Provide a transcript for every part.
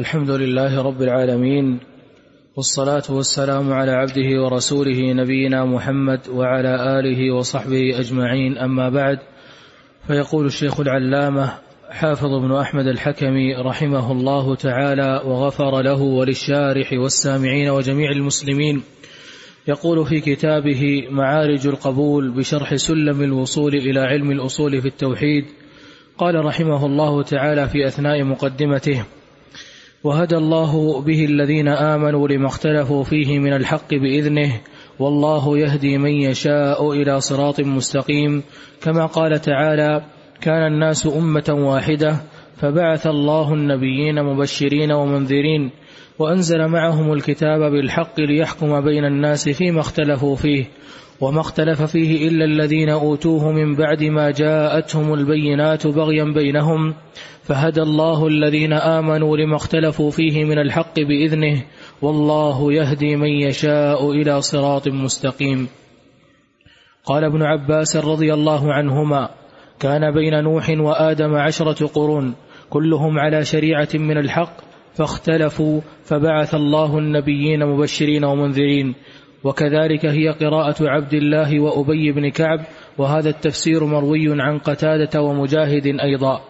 الحمد لله رب العالمين والصلاة والسلام على عبده ورسوله نبينا محمد وعلى آله وصحبه أجمعين أما بعد فيقول الشيخ العلامة حافظ بن أحمد الحكمي رحمه الله تعالى وغفر له وللشارح والسامعين وجميع المسلمين. يقول في كتابه معارج القبول بشرح سلم الوصول إلى علم الأصول في التوحيد قال رحمه الله تعالى في أثناء مقدمته وهدى الله به الذين آمنوا لما اختلفوا فيه من الحق بإذنه والله يهدي من يشاء إلى صراط مستقيم. كما قال تعالى كان الناس أمة واحدة فبعث الله النبيين مبشرين ومنذرين وأنزل معهم الكتاب بالحق ليحكم بين الناس فيما اختلفوا فيه. وما اختلف فيه إلا الذين أوتوه من بعد ما جاءتهم البينات بغيا بينهم. فهدى الله الذين آمنوا لما اختلفوا فيه من الحق بإذنه والله يهدي من يشاء إلى صراط مستقيم. قال ابن عباس رضي الله عنهما كان بين نوح وآدم عشرة قرون كلهم على شريعة من الحق فاختلفوا فبعث الله النبيين مبشرين ومنذرين. وكذلك هي قراءة عبد الله وأبي بن كعب وهذا التفسير مروي عن قتادة ومجاهد أيضا.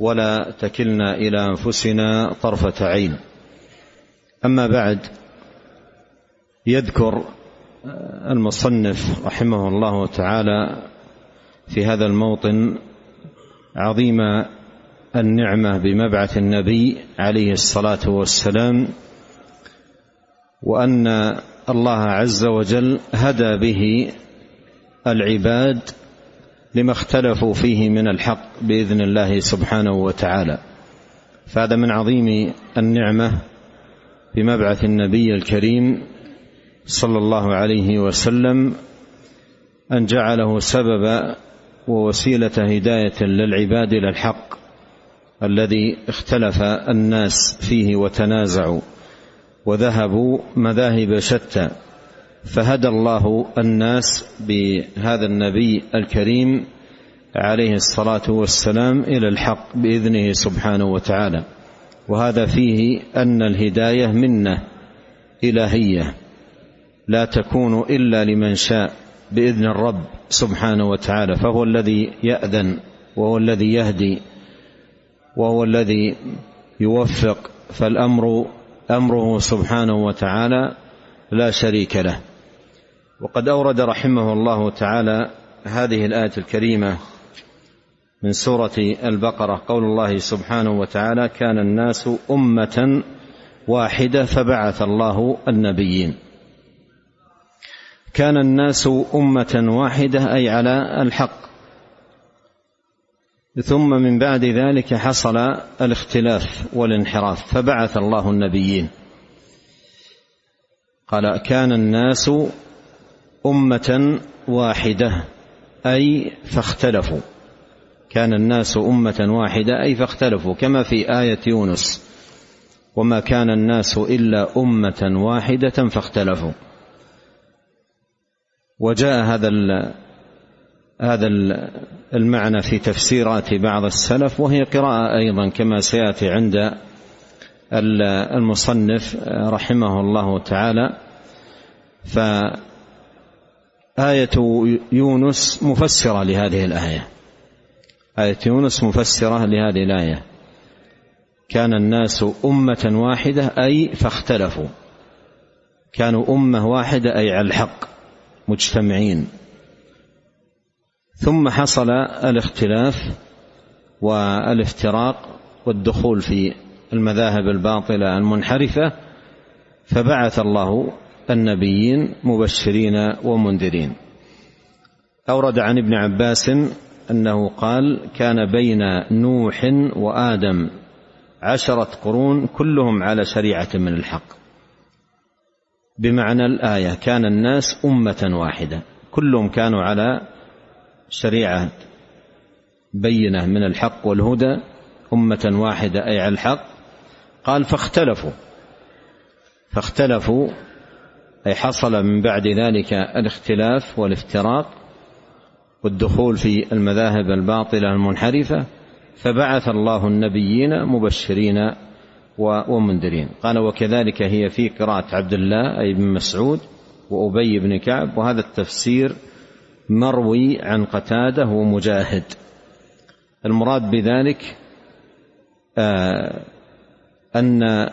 ولا تكلنا إلى أنفسنا طرفة عين. أما بعد يذكر المصنف رحمه الله تعالى في هذا الموطن عظيم النعمة بمبعث النبي عليه الصلاة والسلام وأن الله عز وجل هدى به العباد لما اختلفوا فيه من الحق بإذن الله سبحانه وتعالى. فهذا من عظيم النعمة بمبعث النبي الكريم صلى الله عليه وسلم أن جعله سبب ووسيلة هداية للعباد إلى الحق الذي اختلف الناس فيه وتنازعوا وذهبوا مذاهب شتى. فهدى الله الناس بهذا النبي الكريم عليه الصلاة والسلام إلى الحق بإذنه سبحانه وتعالى. وهذا فيه أن الهداية منة إلهية. لا تكون إلا لمن شاء بإذن الرب سبحانه وتعالى. فهو الذي يأذن وهو الذي يهدي وهو الذي يوفق. فالأمر أمره سبحانه وتعالى لا شريك له. وقد أورد رحمه الله تعالى هذه الآية الكريمة من سورة البقرة. قول الله سبحانه وتعالى كان الناس أمة واحدة فبعث الله النبيين. كان الناس أمة واحدة أي على الحق. ثم من بعد ذلك حصل الاختلاف والانحراف فبعث الله النبيين. قال كان الناس أمة واحدة أي فاختلفوا. كان الناس أمة واحدة أي فاختلفوا كما في آية يونس. وما كان الناس إلا أمة واحدة فاختلفوا. وجاء هذا هذا المعنى في تفسيرات بعض السلف وهي قراءة أيضا كما سيأتي عند المصنف رحمه الله تعالى. فآية يونس مفسرة لهذه الآية. آية يونس مفسرة لهذه الآية. كان الناس أمة واحدة أي فاختلفوا. كانوا أمة واحدة أي على الحق مجتمعين. ثم حصل الاختلاف والافتراق والدخول في المذاهب الباطلة المنحرفة فبعث الله النبيين مبشرين ومنذرين. أورد عن ابن عباس أنه قال كان بين نوح وآدم عشرة قرون كلهم على شريعة من الحق. بمعنى الآية كان الناس أمة واحدة كلهم كانوا على شريعة بينة من الحق والهدى أمة واحدة أي على الحق. قال فاختلفوا فاختلفوا أي حصل من بعد ذلك الاختلاف والافتراق والدخول في المذاهب الباطلة المنحرفة فبعث الله النبيين مبشرين ومنذرين. قال وكذلك هي في قراءة عبد الله أي بن مسعود وأبي بن كعب وهذا التفسير مروي عن قتادة ومجاهد. المراد بذلك آه أن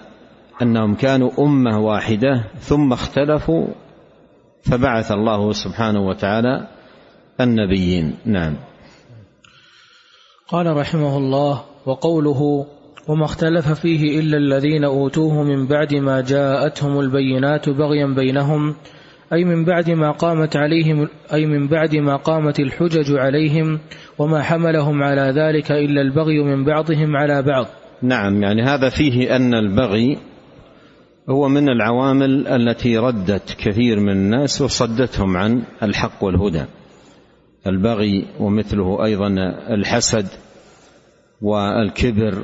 أنهم كانوا أمة واحدة ثم اختلفوا فبعث الله سبحانه وتعالى النبيين. نعم. قال رحمه الله وقوله وما اختلف فيه إلا الذين أوتوه من بعد ما جاءتهم البينات بغيا بينهم أي من بعد ما قامت عليهم أي من بعد ما قامت الحجج عليهم وما حملهم على ذلك إلا البغي من بعضهم على بعض. نعم يعني هذا فيه أن البغي هو من العوامل التي ردت كثير من الناس وصدتهم عن الحق والهدى. البغي ومثله أيضا الحسد والكبر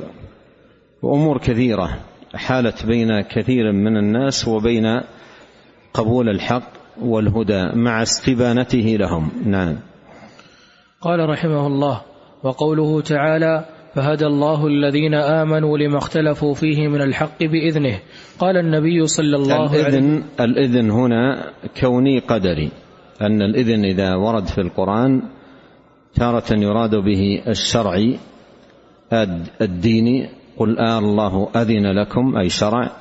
وأمور كثيرة حالت بين كثير من الناس وبين قبول الحق والهدى مع استبانته لهم. نعم. قال رحمه الله وقوله تعالى فهدى الله الذين آمنوا لما اختلفوا فيه من الحق بإذنه. قال النبي صلى الله عليه وسلم الإذن هنا كوني قدري أن الإذن إذا ورد في القرآن تارة يراد به الشرعي الديني قل آه الله أذن لكم أي شرع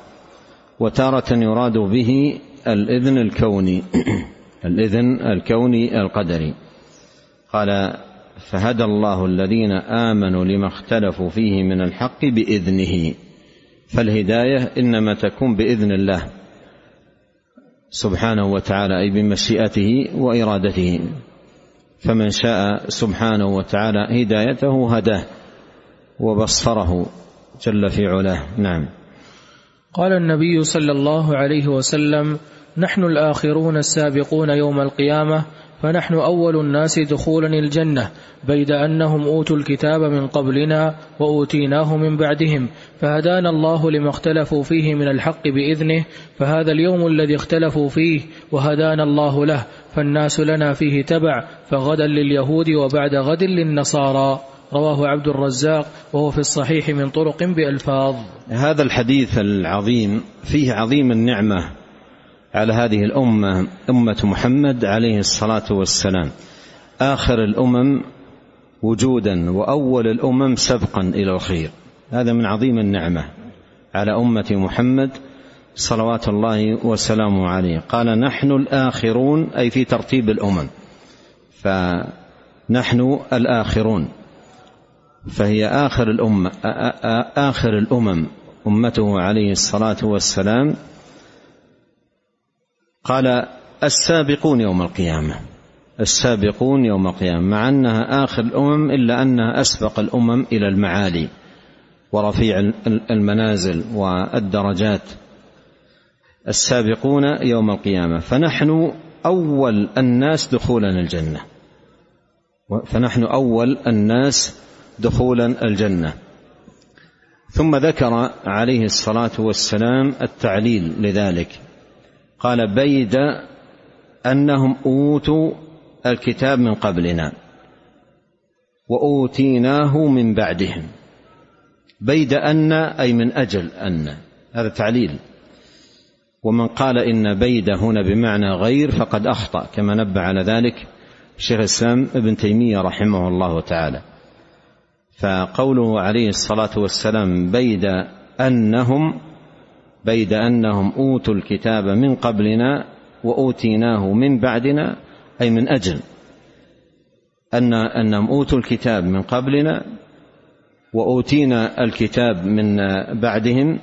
وتارة يراد به الإذن الكوني. الإذن الكوني القدري. قال فهدى الله الذين آمنوا لما اختلفوا فيه من الحق بإذنه. فالهداية إنما تكون بإذن الله سبحانه وتعالى أي بمشيئته وإرادته. فمن شاء سبحانه وتعالى هدايته هداه وبصره جل في علاه. نعم. قال النبي صلى الله عليه وسلم نحن الآخرون السابقون يوم القيامة فنحن أول الناس دخولا الجنة بيد أنهم أوتوا الكتاب من قبلنا وأوتيناه من بعدهم فهدانا الله لما اختلفوا فيه من الحق بإذنه فهذا اليوم الذي اختلفوا فيه وهدانا الله له فالناس لنا فيه تبع فغدا لليهود وبعد غد للنصارى. رواه عبد الرزاق وهو في الصحيح من طرق بألفاظ. هذا الحديث العظيم فيه عظيم النعمة على هذه الأمة أمة محمد عليه الصلاة والسلام. آخر الأمم وجودا وأول الأمم سبقا إلى الخير. هذا من عظيم النعمة على أمة محمد صلوات الله وسلامه عليه. قال نحن الآخرون أي في ترتيب الأمم. فنحن الآخرون. فهي آخر الأمة آخر الأمم أمته عليه الصلاة والسلام قال السابقون يوم القيامة. السابقون يوم القيامة. مع أنها آخر الأمم إلا أنها أسبق الأمم إلى المعالي ورفيع المنازل والدرجات. السابقون يوم القيامة. فنحن أول الناس دخولا الجنة. فنحن أول الناس دخولا الجنة. ثم ذكر عليه الصلاة والسلام التعليل لذلك. قال بيد أنهم أوتوا الكتاب من قبلنا وأوتيناه من بعدهم. بيد أن أي من أجل أن. هذا تعليل. ومن قال إن بيد هنا بمعنى غير فقد أخطأ كما نبه على ذلك شيخ الإسلام ابن تيمية رحمه الله تعالى. فقوله عليه الصلاة والسلام بيد أنهم بيد أنهم أوتوا الكتاب من قبلنا وأوتيناه من بعدنا أي من أجل ان أنهم أوتوا الكتاب من قبلنا وأوتينا الكتاب من بعدهم.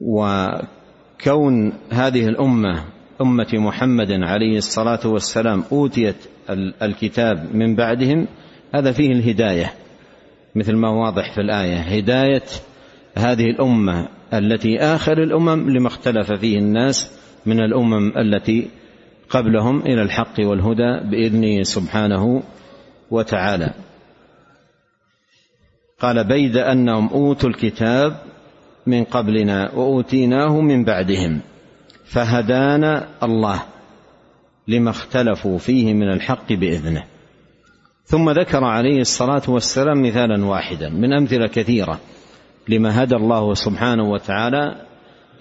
وكون هذه الأمة أمة محمد عليه الصلاة والسلام أوتيت الكتاب من بعدهم هذا فيه الهداية مثل ما واضح في الآية هداية هذه الأمة التي آخر الأمم لما اختلف فيه الناس من الأمم التي قبلهم إلى الحق والهدى باذنه سبحانه وتعالى. قال بيد أنهم أوتوا الكتاب من قبلنا وأوتيناه من بعدهم فهدانا الله لما اختلفوا فيه من الحق بإذنه. ثم ذكر عليه الصلاة والسلام مثالا واحدا من أمثلة كثيرة. لما هدى الله سبحانه وتعالى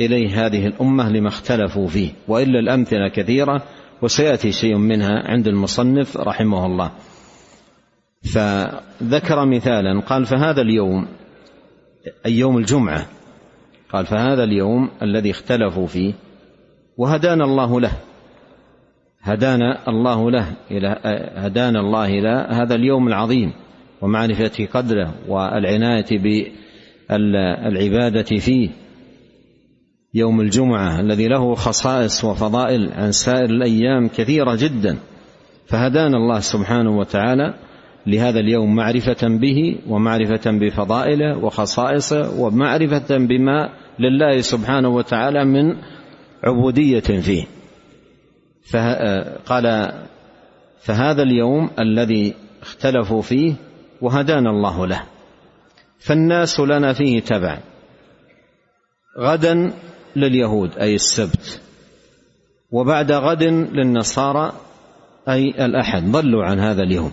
إليه هذه الأمة لما اختلفوا فيه. وإلا الأمثلة كثيرة وسيأتي شيء منها عند المصنف رحمه الله. فذكر مثالا قال فهذا اليوم اي يوم الجمعة قال فهذا اليوم الذي اختلفوا فيه وهدانا الله له. هدانا الله له إلى هدانا الله إلى هذا اليوم العظيم ومعرفة قدره والعناية بالعبادة فيه. يوم الجمعة الذي له خصائص وفضائل عن سائر الأيام كثيرة جدا. فهدانا الله سبحانه وتعالى لهذا اليوم معرفة به ومعرفة بفضائله وخصائصه ومعرفة بما لله سبحانه وتعالى من عبودية فيه. فقال فهذا اليوم الذي اختلفوا فيه وهدانا الله له. فالناس لنا فيه تبع. غدا لليهود أي السبت. وبعد غد للنصارى أي الأحد. ضلوا عن هذا اليوم.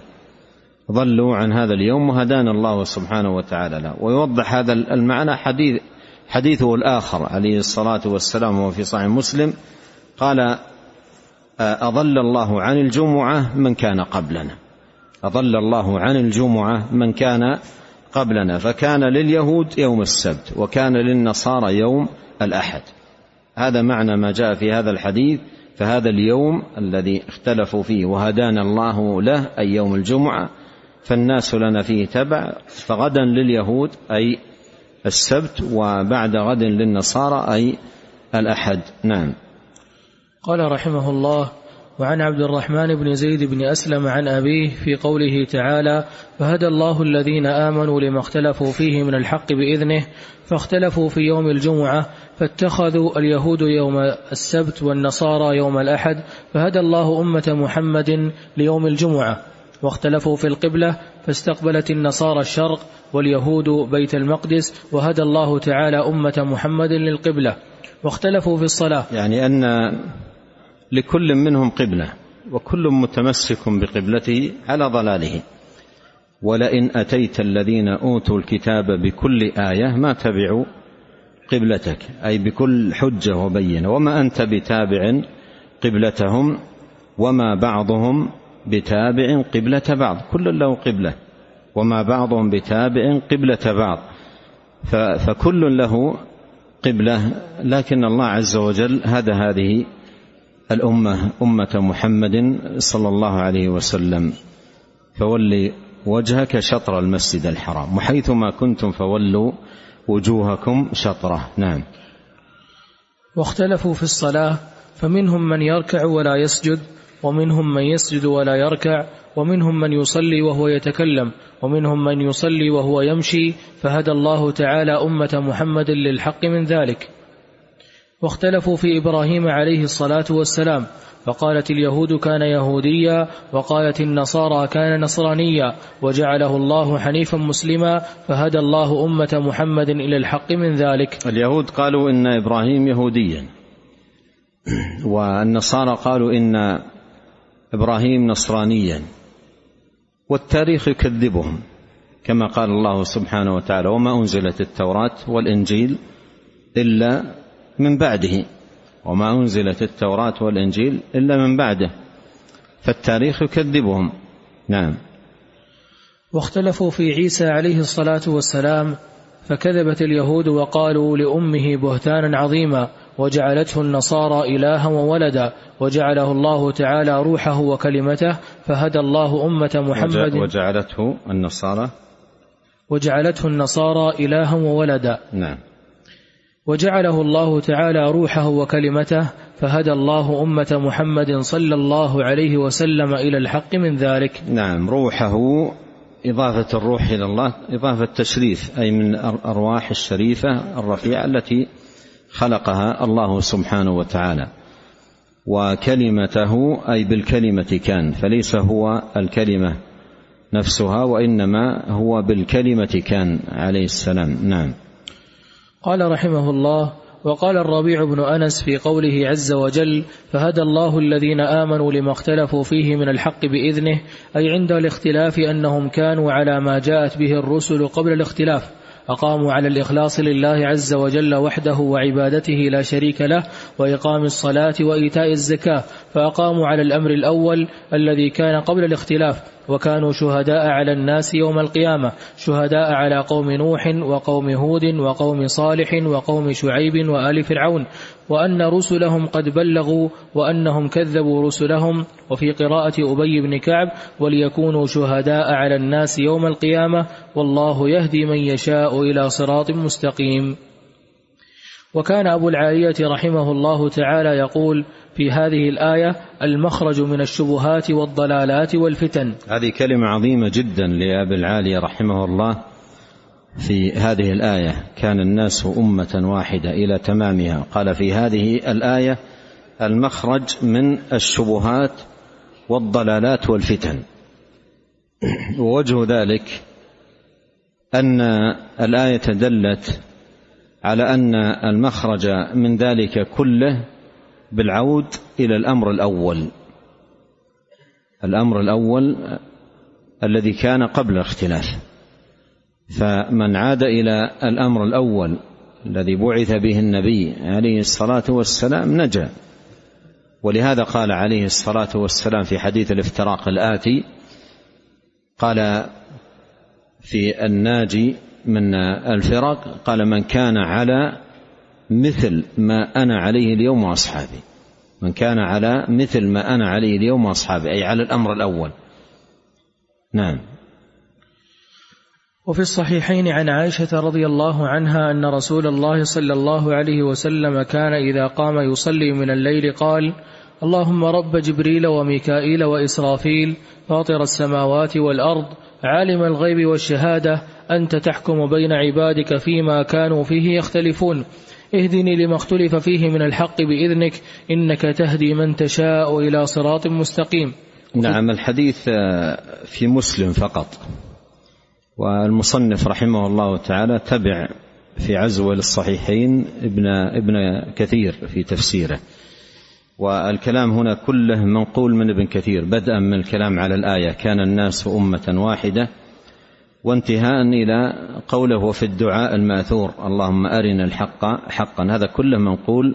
ضلوا عن هذا اليوم وهدانا الله سبحانه وتعالى له. ويوضح هذا المعنى حديث حديثه الآخر عليه الصلاة والسلام وهو في صحيح مسلم. قال أضل الله عن الجمعة من كان قبلنا. أضل الله عن الجمعة من كان قبلنا فكان لليهود يوم السبت وكان للنصارى يوم الأحد. هذا معنى ما جاء في هذا الحديث فهذا اليوم الذي اختلفوا فيه وهدانا الله له أي يوم الجمعة فالناس لنا فيه تبع فغدا لليهود أي السبت وبعد غد للنصارى أي الأحد. نعم. قال رحمه الله وعن عبد الرحمن بن زيد بن أسلم عن أبيه في قوله تعالى فهدى الله الذين آمنوا لما اختلفوا فيه من الحق بإذنه فاختلفوا في يوم الجمعة فاتخذوا اليهود يوم السبت والنصارى يوم الأحد فهدى الله أمة محمد ليوم الجمعة واختلفوا في القبلة فاستقبلت النصارى الشرق واليهود بيت المقدس وهدى الله تعالى أمة محمد للقبلة واختلفوا في الصلاة. يعني أن لكل منهم قبلة وكل متمسك بقبلته على ضلاله. ولئن أتيت الذين أوتوا الكتاب بكل آية ما تبعوا قبلتك أي بكل حجة وبينة. وما أنت بتابع قبلتهم وما بعضهم بتابع قبلة بعض. كل له قبلة وما بعضهم بتابع قبلة بعض. فكل له قبلة لكن الله عز وجل هدى هذه الأمة أمة محمد صلى الله عليه وسلم. فول وجهك شطر المسجد الحرام. وحيثما كنتم فولوا وجوهكم شطرة. نعم. واختلفوا في الصلاة فمنهم من يركع ولا يسجد ومنهم من يسجد ولا يركع ومنهم من يصلي وهو يتكلم ومنهم من يصلي وهو يمشي فهدى الله تعالى أمة محمد للحق من ذلك. واختلفوا في إبراهيم عليه الصلاة والسلام فقالت اليهود كان يهوديا وقالت النصارى كان نصرانيا وجعله الله حنيفا مسلما فهدى الله أمة محمد إلى الحق من ذلك. اليهود قالوا إن إبراهيم يهوديا والنصارى قالوا إن إبراهيم نصرانيا والتاريخ يكذبهم كما قال الله سبحانه وتعالى وما أنزلت التوراة والإنجيل إلا من بعده. وما أنزلت التوراة والإنجيل إلا من بعده. فالتاريخ يكذبهم. نعم. واختلفوا في عيسى عليه الصلاة والسلام فكذبت اليهود وقالوا لأمه بهتانا عظيما وجعلته النصارى إلها وولدا وجعله الله تعالى روحه وكلمته فهدى الله أمة محمد. وجعلته النصارى؟ وجعلته النصارى إلها وولدا. نعم. وجعله الله تعالى روحه وكلمته فهدى الله أمة محمد صلى الله عليه وسلم إلى الحق من ذلك. نعم روحه إضافة الروح إلى الله إضافة تشريف أي من الأرواح الشريفة الرفيعة التي خلقها الله سبحانه وتعالى. وكلمته أي بالكلمة كان فليس هو الكلمة نفسها وإنما هو بالكلمة كان عليه السلام. نعم. قال رحمه الله وقال الربيع بن أنس في قوله عز وجل فهدى الله الذين آمنوا لما اختلفوا فيه من الحق بإذنه أي عند الاختلاف أنهم كانوا على ما جاءت به الرسل قبل الاختلاف أقاموا على الإخلاص لله عز وجل وحده وعبادته لا شريك له وإقام الصلاة وإيتاء الزكاة فأقاموا على الأمر الأول الذي كان قبل الاختلاف وكانوا شهداء على الناس يوم القيامة شهداء على قوم نوح وقوم هود وقوم صالح وقوم شعيب وآل فرعون وأن رسلهم قد بلغوا وأنهم كذبوا رسلهم. وفي قراءة أبي بن كعب وليكونوا شهداء على الناس يوم القيامة والله يهدي من يشاء إلى صراط مستقيم. وكان أبو العالية رحمه الله تعالى يقول في هذه الآية المخرج من الشبهات والضلالات والفتن. هذه كلمة عظيمة جدا لأبي العالية رحمه الله في هذه الآية. كان الناس أمة واحدة إلى تمامها. قال في هذه الآية المخرج من الشبهات والضلالات والفتن. ووجه ذلك أن الآية دلت على أن المخرج من ذلك كله بالعود إلى الأمر الأول. الأمر الأول الذي كان قبل الاختلاف. فمن عاد إلى الأمر الأول الذي بعث به النبي عليه الصلاة والسلام نجا. ولهذا قال عليه الصلاة والسلام في حديث الافتراق الآتي قال في الناجي من الفرق قال من كان على مثل ما أنا عليه اليوم وأصحابي. من كان على مثل ما أنا عليه اليوم وأصحابي أي على الأمر الأول. نعم. وفي الصحيحين عن عائشة رضي الله عنها أن رسول الله صلى الله عليه وسلم كان إذا قام يصلي من الليل قال اللهم رب جبريل وميكائيل وإسرافيل فاطر السماوات والأرض عالم الغيب والشهادة أنت تحكم بين عبادك فيما كانوا فيه يختلفون. اهدني لما اختلف فيه من الحق بإذنك إنك تهدي من تشاء إلى صراط مستقيم. نعم الحديث في مسلم فقط. والمصنف رحمه الله تعالى تبع في عزو للصحيحين ابن ابن كثير في تفسيره. والكلام هنا كله منقول من ابن كثير بدءا من الكلام على الآية كان الناس أمة واحدة وانتهاء إلى قوله في الدعاء المأثور اللهم أرنا الحق حقا هذا كله منقول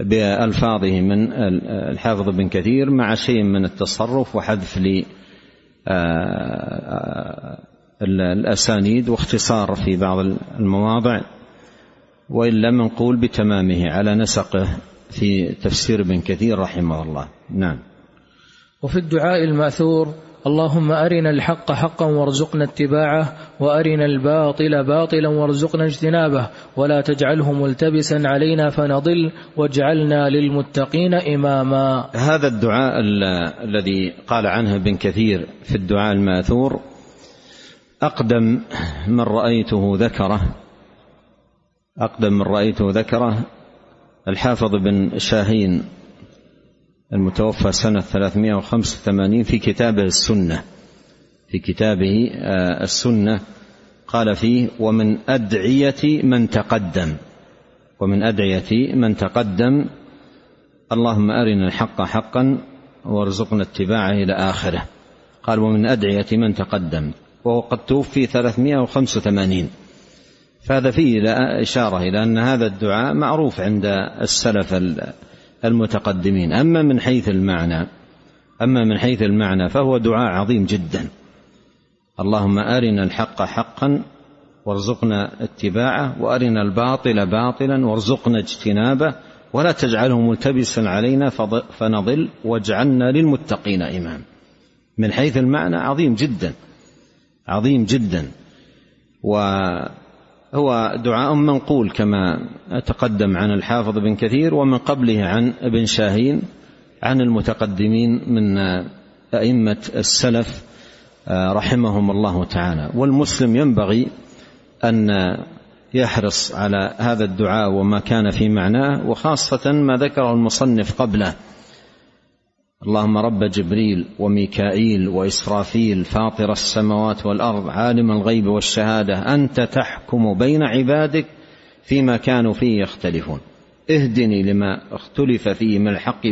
بألفاظه من الحافظ بن كثير مع شيء من التصرف وحذف لي الأسانيد واختصار في بعض المواضع وإلا منقول بتمامه على نسقه. في تفسير ابن كثير رحمه الله. نعم. وفي الدعاء المأثور اللهم أرنا الحق حقا وارزقنا اتباعه وأرنا الباطل باطلا وارزقنا اجتنابه ولا تجعله ملتبسا علينا فنضل واجعلنا للمتقين إماما. هذا الدعاء الذي قال عنه ابن كثير في الدعاء المأثور أقدم من رأيته ذكره أقدم من رأيته ذكره الحافظ بن شاهين المتوفى سنة 385 في كتابه السنة. في كتابه آه، السنة قال فيه ومن أدعية من تقدم. ومن أدعية من تقدم اللهم أرنا الحق حقا وارزقنا اتباعه إلى آخره. قال ومن أدعية من تقدم. وهو قد توفي 385 فهذا فيه إشارة إلى أن هذا الدعاء معروف عند السلف المتقدمين. أما من حيث المعنى أما من حيث المعنى فهو دعاء عظيم جدا. اللهم أرنا الحق حقا وارزقنا اتباعه وأرنا الباطل باطلا وارزقنا اجتنابه ولا تجعله ملتبسا علينا فنضل واجعلنا للمتقين إمام. من حيث المعنى عظيم جدا عظيم جدا. وهو دعاء منقول كما تقدم عن الحافظ بن كثير ومن قبله عن ابن شاهين عن المتقدمين من أئمة السلف رحمهم الله تعالى. والمسلم ينبغي أن يحرص على هذا الدعاء وما كان في معناه وخاصة ما ذكره المصنف قبله. اللهم رب جبريل وميكائيل وإسرافيل فاطر السماوات والأرض عالم الغيب والشهادة أنت تحكم بين عبادك فيما كانوا فيه يختلفون. اهدني لما اختلف فيه من الحق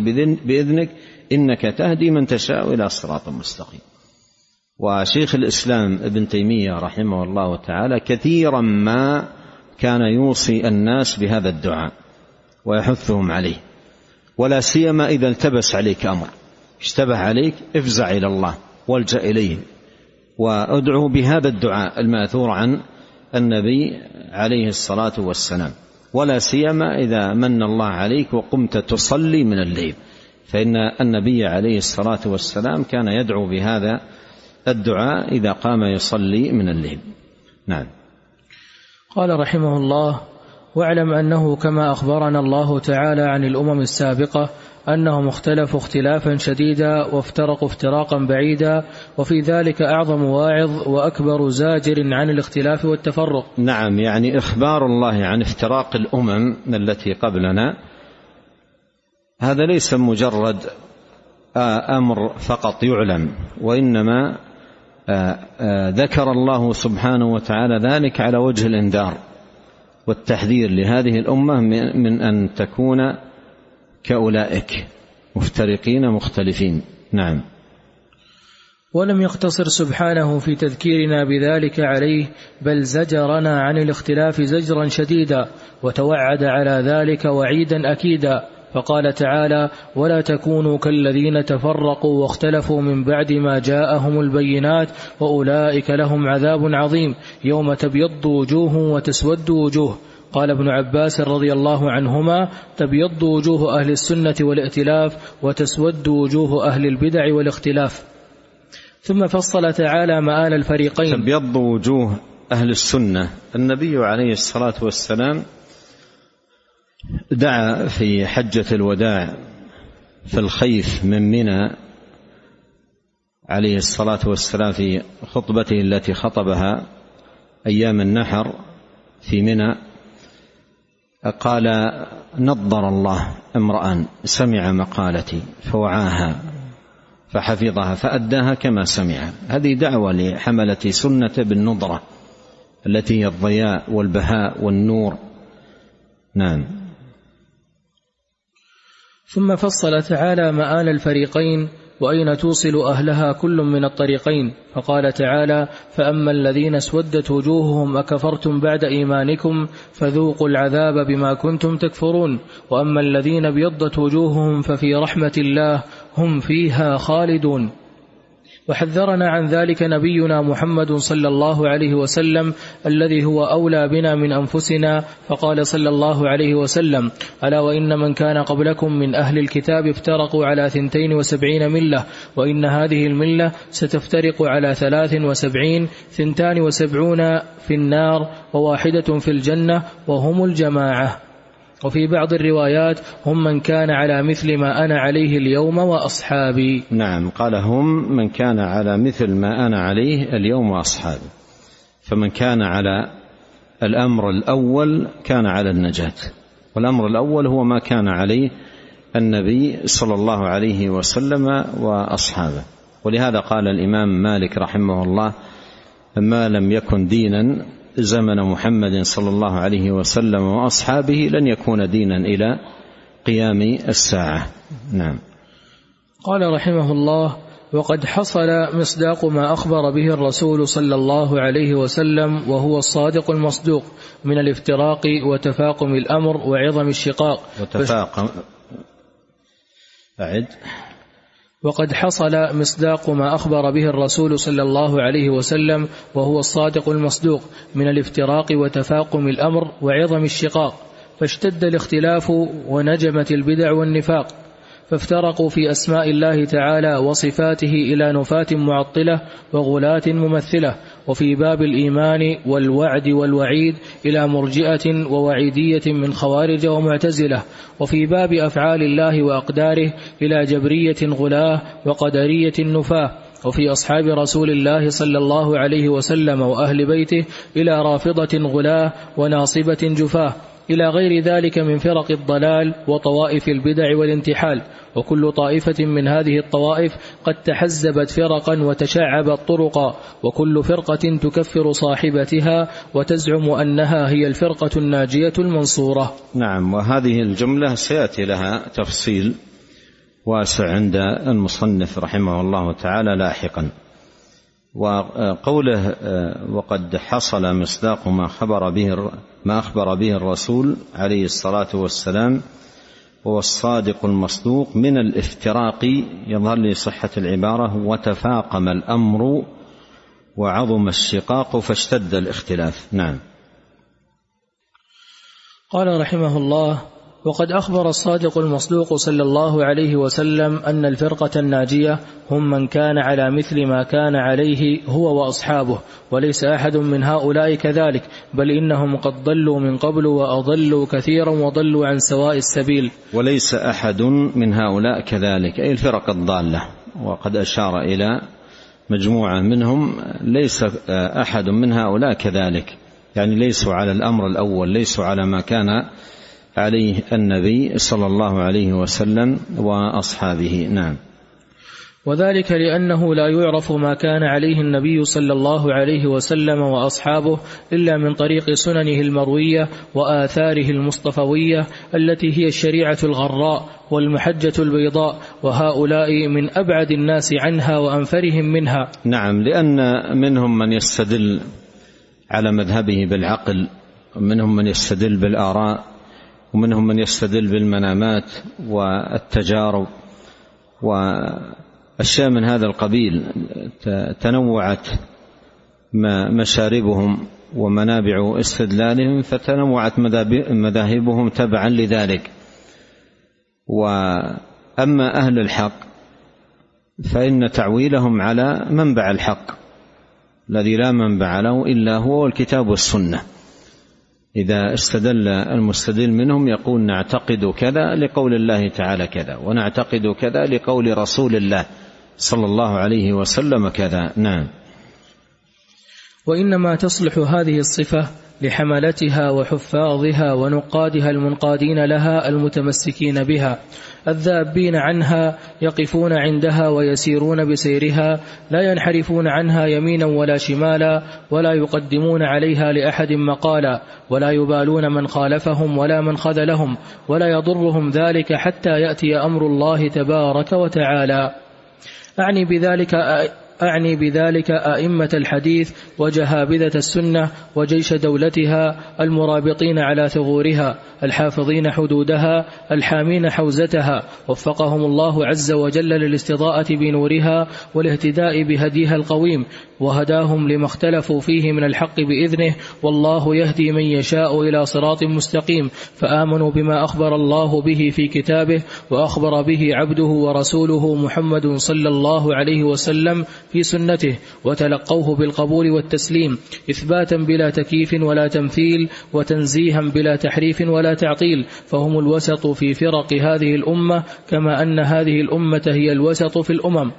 بإذنك إنك تهدي من تشاء إلى صراط مستقيم. وشيخ الإسلام ابن تيمية رحمه الله تعالى كثيرا ما كان يوصي الناس بهذا الدعاء ويحثهم عليه ولا سيما إذا التبس عليك أمر. اشتبه عليك افزع إلى الله والجأ إليه. وأدعو بهذا الدعاء الماثور عن النبي عليه الصلاة والسلام. ولا سيما إذا من الله عليك وقمت تصلي من الليل. فإن النبي عليه الصلاة والسلام كان يدعو بهذا الدعاء إذا قام يصلي من الليل. نعم. قال رحمه الله واعلم أنه كما أخبرنا الله تعالى عن الأمم السابقة أنهم اختلفوا اختلافا شديدا وافترقوا افتراقا بعيدا وفي ذلك أعظم واعظ وأكبر زاجر عن الاختلاف والتفرق. نعم يعني إخبار الله عن افتراق الأمم التي قبلنا هذا ليس مجرد أمر فقط يعلم وإنما ذكر الله سبحانه وتعالى ذلك على وجه الإنذار والتحذير لهذه الأمة من أن تكون كأولئك مفترقين مختلفين. نعم. ولم يقتصر سبحانه في تذكيرنا بذلك عليه بل زجرنا عن الاختلاف زجرا شديدا وتوعد على ذلك وعيدا أكيدا. فقال تعالى ولا تكونوا كالذين تفرقوا واختلفوا من بعد ما جاءهم البينات وأولئك لهم عذاب عظيم يوم تبيض وجوه وتسود وجوه. قال ابن عباس رضي الله عنهما تبيض وجوه أهل السنة والائتلاف وتسود وجوه أهل البدع والاختلاف. ثم فصل تعالى مآل الفريقين. تبيض وجوه أهل السنة. النبي عليه الصلاة والسلام دعا في حجة الوداع في الخيف من منى عليه الصلاة والسلام في خطبته التي خطبها أيام النحر في منى. قال نضر الله امرأ سمع مقالتي فوعاها فحفظها فأداها كما سمع. هذه دعوة لحملة سنة بالنضرة التي هي الضياء والبهاء والنور. نعم. ثم فصل تعالى مآل الفريقين وأين توصل أهلها كل من الطريقين؟ فقال تعالى فأما الذين اسودت وجوههم أكفرتم بعد إيمانكم فذوقوا العذاب بما كنتم تكفرون. وأما الذين ابيضت وجوههم ففي رحمة الله هم فيها خالدون. وحذرنا عن ذلك نبينا محمد صلى الله عليه وسلم الذي هو أولى بنا من أنفسنا فقال صلى الله عليه وسلم ألا وإن من كان قبلكم من أهل الكتاب افترقوا على ثنتين وسبعين ملة وإن هذه الملة ستفترق على ثلاث وسبعين ثنتان وسبعون في النار وواحدة في الجنة وهم الجماعة. وفي بعض الروايات هم من كان على مثل ما أنا عليه اليوم وأصحابي. نعم قال هم من كان على مثل ما أنا عليه اليوم وأصحابي. فمن كان على الأمر الأول كان على النجاة. والأمر الأول هو ما كان عليه النبي صلى الله عليه وسلم وأصحابه. ولهذا قال الإمام مالك رحمه الله ما لم يكن دينا زمن محمد صلى الله عليه وسلم وأصحابه لن يكون دينا إلى قيام الساعة. نعم. قال رحمه الله وقد حصل مصداق ما أخبر به الرسول صلى الله عليه وسلم وهو الصادق المصدوق من الافتراق وتفاقم الأمر وعظم الشقاق. وتفاقم أعد. وقد حصل مصداق ما أخبر به الرسول صلى الله عليه وسلم وهو الصادق المصدوق من الافتراق وتفاقم الأمر وعظم الشقاق فاشتد الاختلاف ونجمت البدع والنفاق فافترقوا في أسماء الله تعالى وصفاته إلى نفاة معطلة وغلاة ممثلة وفي باب الإيمان والوعد والوعيد إلى مرجئة ووعيدية من خوارج ومعتزلة وفي باب أفعال الله وأقداره إلى جبرية غلاة وقدرية نفاة وفي أصحاب رسول الله صلى الله عليه وسلم وأهل بيته إلى رافضة غلاة وناصبة جفاه. إلى غير ذلك من فرق الضلال وطوائف البدع والانتحال. وكل طائفة من هذه الطوائف قد تحزبت فرقا وتشعبت طرقا. وكل فرقة تكفر صاحبتها وتزعم أنها هي الفرقة الناجية المنصورة. نعم وهذه الجملة سيأتي لها تفصيل واسع عند المصنف رحمه الله تعالى لاحقا. وقوله وقد حصل مصداق ما خبر به ما أخبر به الرسول عليه الصلاة والسلام هو الصادق المصدوق من الافتراق يظهر لي صحة العبارة وتفاقم الأمر وعظم الشقاق فاشتد الاختلاف. نعم. قال رحمه الله وقد أخبر الصادق المصدوق صلى الله عليه وسلم أن الفرقة الناجية هم من كان على مثل ما كان عليه هو وأصحابه وليس أحد من هؤلاء كذلك بل إنهم قد ضلوا من قبل وأضلوا كثيرا وضلوا عن سواء السبيل. وليس أحد من هؤلاء كذلك أي الفرق الضالة. وقد أشار إلى مجموعة منهم ليس أحد من هؤلاء كذلك. يعني ليسوا على الأمر الأول ليسوا على ما كان عليه النبي صلى الله عليه وسلم وأصحابه. نعم. وذلك لأنه لا يعرف ما كان عليه النبي صلى الله عليه وسلم وأصحابه إلا من طريق سننه المروية وآثاره المصطفوية التي هي الشريعة الغراء والمحجة البيضاء وهؤلاء من أبعد الناس عنها وأنفرهم منها. نعم لأن منهم من يستدل على مذهبه بالعقل ومنهم من يستدل بالآراء ومنهم من يستدل بالمنامات والتجارب واشياء من هذا القبيل تنوعت مشاربهم ومنابع استدلالهم فتنوعت مذاهبهم تبعا لذلك. وأما أهل الحق فإن تعويلهم على منبع الحق الذي لا منبع له إلا هو الكتاب والسنة. إذا استدل المستدل منهم يقول نعتقد كذا لقول الله تعالى كذا ونعتقد كذا لقول رسول الله صلى الله عليه وسلم كذا. نعم. وإنما تصلح هذه الصفة لحملتها وحفاظها ونقادها المنقادين لها المتمسكين بها الذابين عنها يقفون عندها ويسيرون بسيرها لا ينحرفون عنها يمينا ولا شمالا ولا يقدمون عليها لأحد مقالا ولا يبالون من خالفهم ولا من خذلهم ولا يضرهم ذلك حتى يأتي أمر الله تبارك وتعالى. أعني بذلك أعني بذلك أئمة الحديث وجهابذة السنة وجيش دولتها المرابطين على ثغورها الحافظين حدودها الحامين حوزتها. وفقهم الله عز وجل للاستضاءة بنورها والاهتداء بهديها القويم وهداهم لما اختلفوا فيه من الحق بإذنه والله يهدي من يشاء إلى صراط مستقيم فآمنوا بما أخبر الله به في كتابه وأخبر به عبده ورسوله محمد صلى الله عليه وسلم في سنته وتلقوه بالقبول والتسليم إثباتا بلا تكييف ولا تمثيل وتنزيها بلا تحريف ولا تعطيل فهم الوسط في فرق هذه الأمة كما أن هذه الأمة هي الوسط في الأمم.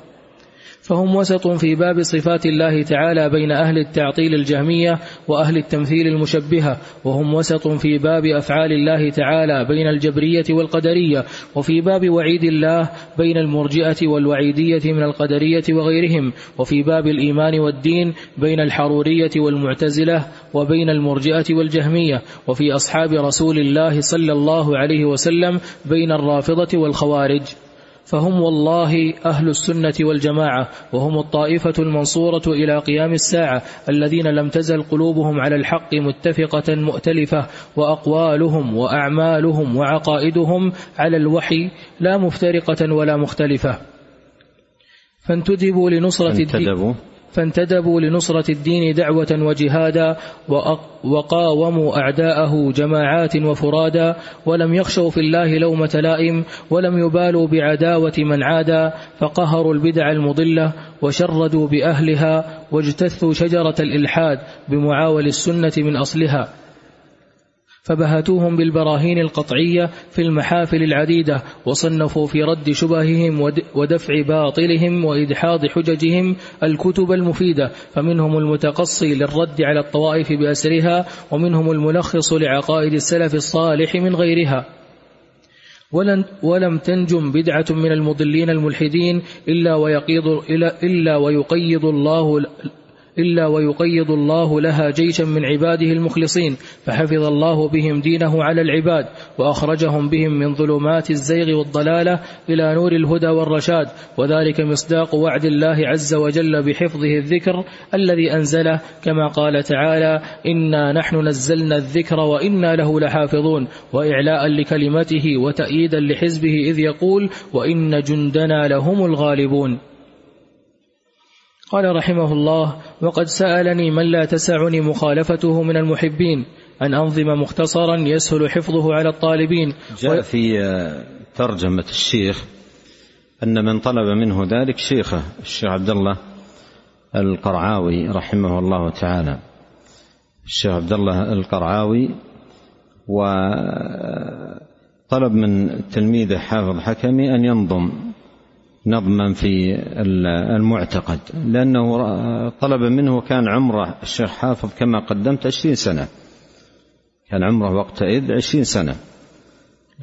فهم وسط في باب صفات الله تعالى بين أهل التعطيل الجهمية وأهل التمثيل المشبهة وهم وسط في باب أفعال الله تعالى بين الجبرية والقدرية وفي باب وعيد الله بين المرجئة والوعيدية من القدرية وغيرهم وفي باب الإيمان والدين بين الحرورية والمعتزلة وبين المرجئة والجهمية وفي أصحاب رسول الله صلى الله عليه وسلم بين الرافضة والخوارج. فهم والله أهل السنة والجماعة وهم الطائفة المنصورة إلى قيام الساعة الذين لم تزل قلوبهم على الحق متفقة مؤتلفة وأقوالهم وأعمالهم وعقائدهم على الوحي لا مفترقة ولا مختلفة. فانتدبوا لنصرة الدين. فانتدبوا لنصرة الدين دعوة وجهادا وقاوموا أعداءه جماعات وفرادا ولم يخشوا في الله لومة لائم ولم يبالوا بعداوة من عادا فقهروا البدع المضلة وشردوا بأهلها واجتثوا شجرة الإلحاد بمعاول السنة من أصلها فبهتوهم بالبراهين القطعية في المحافل العديدة وصنفوا في رد شبههم ودفع باطلهم وإدحاض حججهم الكتب المفيدة فمنهم المتقصي للرد على الطوائف بأسرها ومنهم الملخص لعقائد السلف الصالح من غيرها. ولن ولم تنجم بدعة من المضلين الملحدين إلا ويقيض إلا ويقيض الله إلا ويقيض الله لها جيشا من عباده المخلصين فحفظ الله بهم دينه على العباد وأخرجهم بهم من ظلمات الزيغ والضلالة إلى نور الهدى والرشاد وذلك مصداق وعد الله عز وجل بحفظه الذكر الذي أنزله كما قال تعالى إنا نحن نزلنا الذكر وإنا له لحافظون وإعلاء لكلمته وتأييدا لحزبه إذ يقول وإن جندنا لهم الغالبون قال رحمه الله وقد سألني من لا تسعني مخالفته من المحبين أن أنظم مختصرا يسهل حفظه على الطالبين. جاء في ترجمة الشيخ أن من طلب منه ذلك شيخه الشيخ عبد الله القرعاوي رحمه الله تعالى. الشيخ عبد الله القرعاوي وطلب من تلميذه حافظ حكمي أن ينظم نظما في المعتقد لأنه طلب منه كان عمره الشيخ حافظ كما قدمت عشرين سنة. كان عمره وقتئذ عشرين سنة.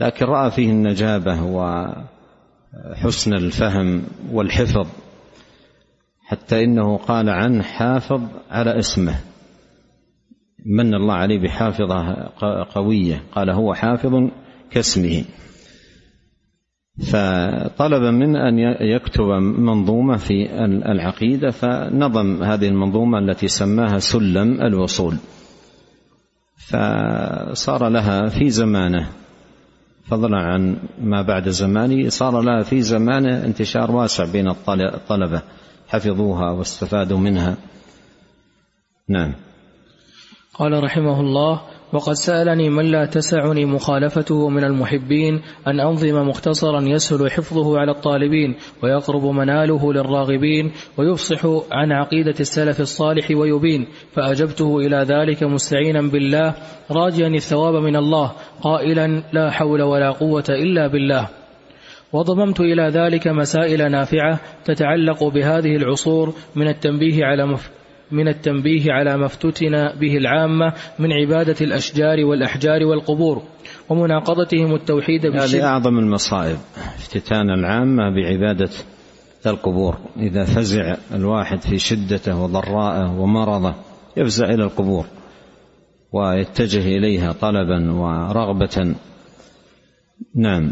لكن رأى فيه النجابة وحسن الفهم والحفظ حتى إنه قال عنه حافظ على اسمه. من الله عليه بحافظة قوية قال هو حافظ كاسمه. فطلب منه أن يكتب منظومة في العقيدة فنظم هذه المنظومة التي سماها سلم الوصول. فصار لها في زمانه فضلا عن ما بعد زمانه صار لها في زمانه انتشار واسع بين الطلبة حفظوها واستفادوا منها. نعم. قال رحمه الله وقد سألني من لا تسعني مخالفته من المحبين أن أنظم مختصرا يسهل حفظه على الطالبين ويقرب مناله للراغبين ويفصح عن عقيدة السلف الصالح ويبين فأجبته إلى ذلك مستعينا بالله راجيا الثواب من الله قائلا لا حول ولا قوة إلا بالله. وضممت إلى ذلك مسائل نافعة تتعلق بهذه العصور من التنبيه على من التنبيه على ما افتتن به العامة من عبادة الأشجار والأحجار والقبور ومناقضتهم التوحيد هذه أعظم المصائب افتتان العامة بعبادة القبور. إذا فزع الواحد في شدته وضراءه ومرضه يفزع إلى القبور ويتجه إليها طلبا ورغبة. نعم.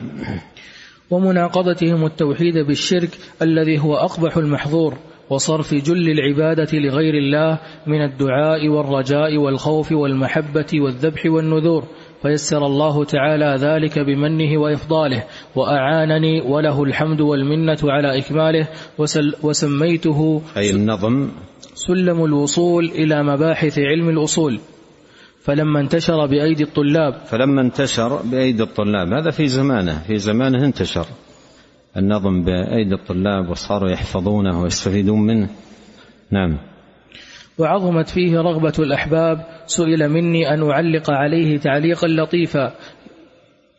ومناقضتهم التوحيد بالشرك الذي هو أقبح المحظور. وصرف جل العبادة لغير الله من الدعاء والرجاء والخوف والمحبة والذبح والنذور. فيسر الله تعالى ذلك بمنه وإفضاله. وأعانني وله الحمد والمنة على إكماله. وسميته أي النظم. سلم الوصول إلى مباحث علم الأصول. فلما انتشر بأيدي الطلاب. فلما انتشر بأيدي الطلاب. هذا في زمانه. في زمانه انتشر. النظم بأيدي الطلاب وصاروا يحفظونه ويستفيدون منه. نعم. وعظمت فيه رغبة الأحباب سئل مني أن أعلق عليه تعليقا لطيفا.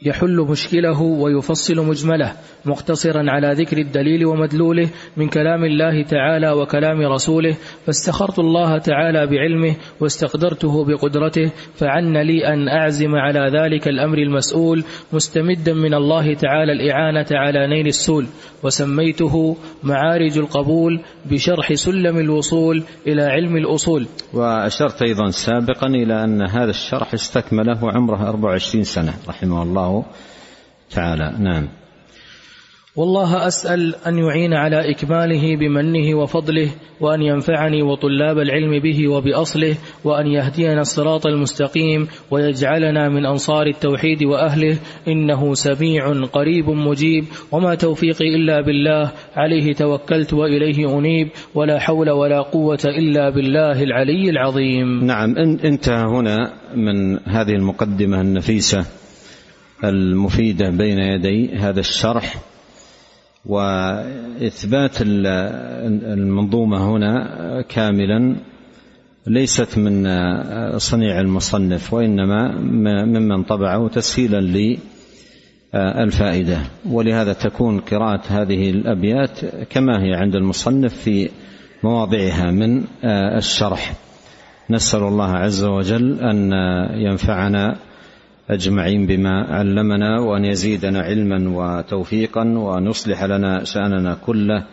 يحل مشكله ويفصل مجمله مقتصرا على ذكر الدليل ومدلوله من كلام الله تعالى وكلام رسوله فاستخرت الله تعالى بعلمه واستقدرته بقدرته فعن لي أن أعزم على ذلك الأمر المسؤول مستمدا من الله تعالى الإعانة على نيل السول وسميته معارج القبول بشرح سلم الوصول إلى علم الأصول. وأشرت أيضا سابقا إلى أن هذا الشرح استكمله عمره 24 سنة رحمه الله تعالى. نعم. والله أسأل أن يعين على إكماله بمنه وفضله وأن ينفعني وطلاب العلم به وبأصله وأن يهدينا الصراط المستقيم ويجعلنا من أنصار التوحيد وأهله. إنه سميع قريب مجيب. وما توفيقي إلا بالله. عليه توكلت وإليه أنيب. ولا حول ولا قوة إلا بالله العلي العظيم. نعم. انتهى هنا من هذه المقدمة النفيسة. المفيدة بين يدي هذا الشرح وإثبات المنظومة هنا كاملا ليست من صنيع المصنف وإنما ممن طبعه تسهيلا للفائدة. ولهذا تكون قراءة هذه الأبيات كما هي عند المصنف في مواضعها من الشرح. نسأل الله عز وجل أن ينفعنا أجمعين بما علمنا وأن يزيدنا علما وتوفيقا وان يصلح لنا شأننا كله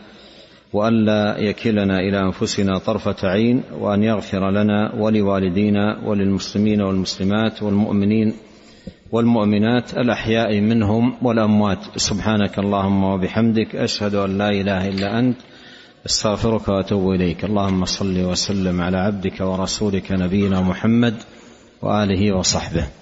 والا يكلنا إلى أنفسنا طرفة عين وأن يغفر لنا ولوالدينا وللمسلمين والمسلمات والمؤمنين والمؤمنات الأحياء منهم والأموات. سبحانك اللهم وبحمدك أشهد أن لا إله إلا أنت. أستغفرك وأتوب إليك. اللهم صل وسلم على عبدك ورسولك نبينا محمد وآله وصحبه.